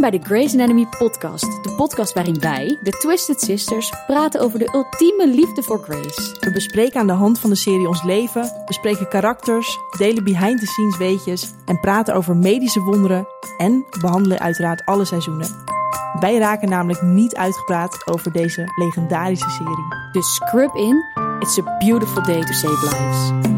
Welkom bij de Grace Anatomy podcast. De podcast waarin wij, de Twisted Sisters, praten over de ultieme liefde voor Grace. We bespreken aan de hand van de serie ons leven, bespreken karakters, delen behind-the-scenes weetjes en praten over medische wonderen en behandelen uiteraard alle seizoenen. Wij raken namelijk niet uitgepraat over deze legendarische serie. Dus scrub in, it's a beautiful day to save lives.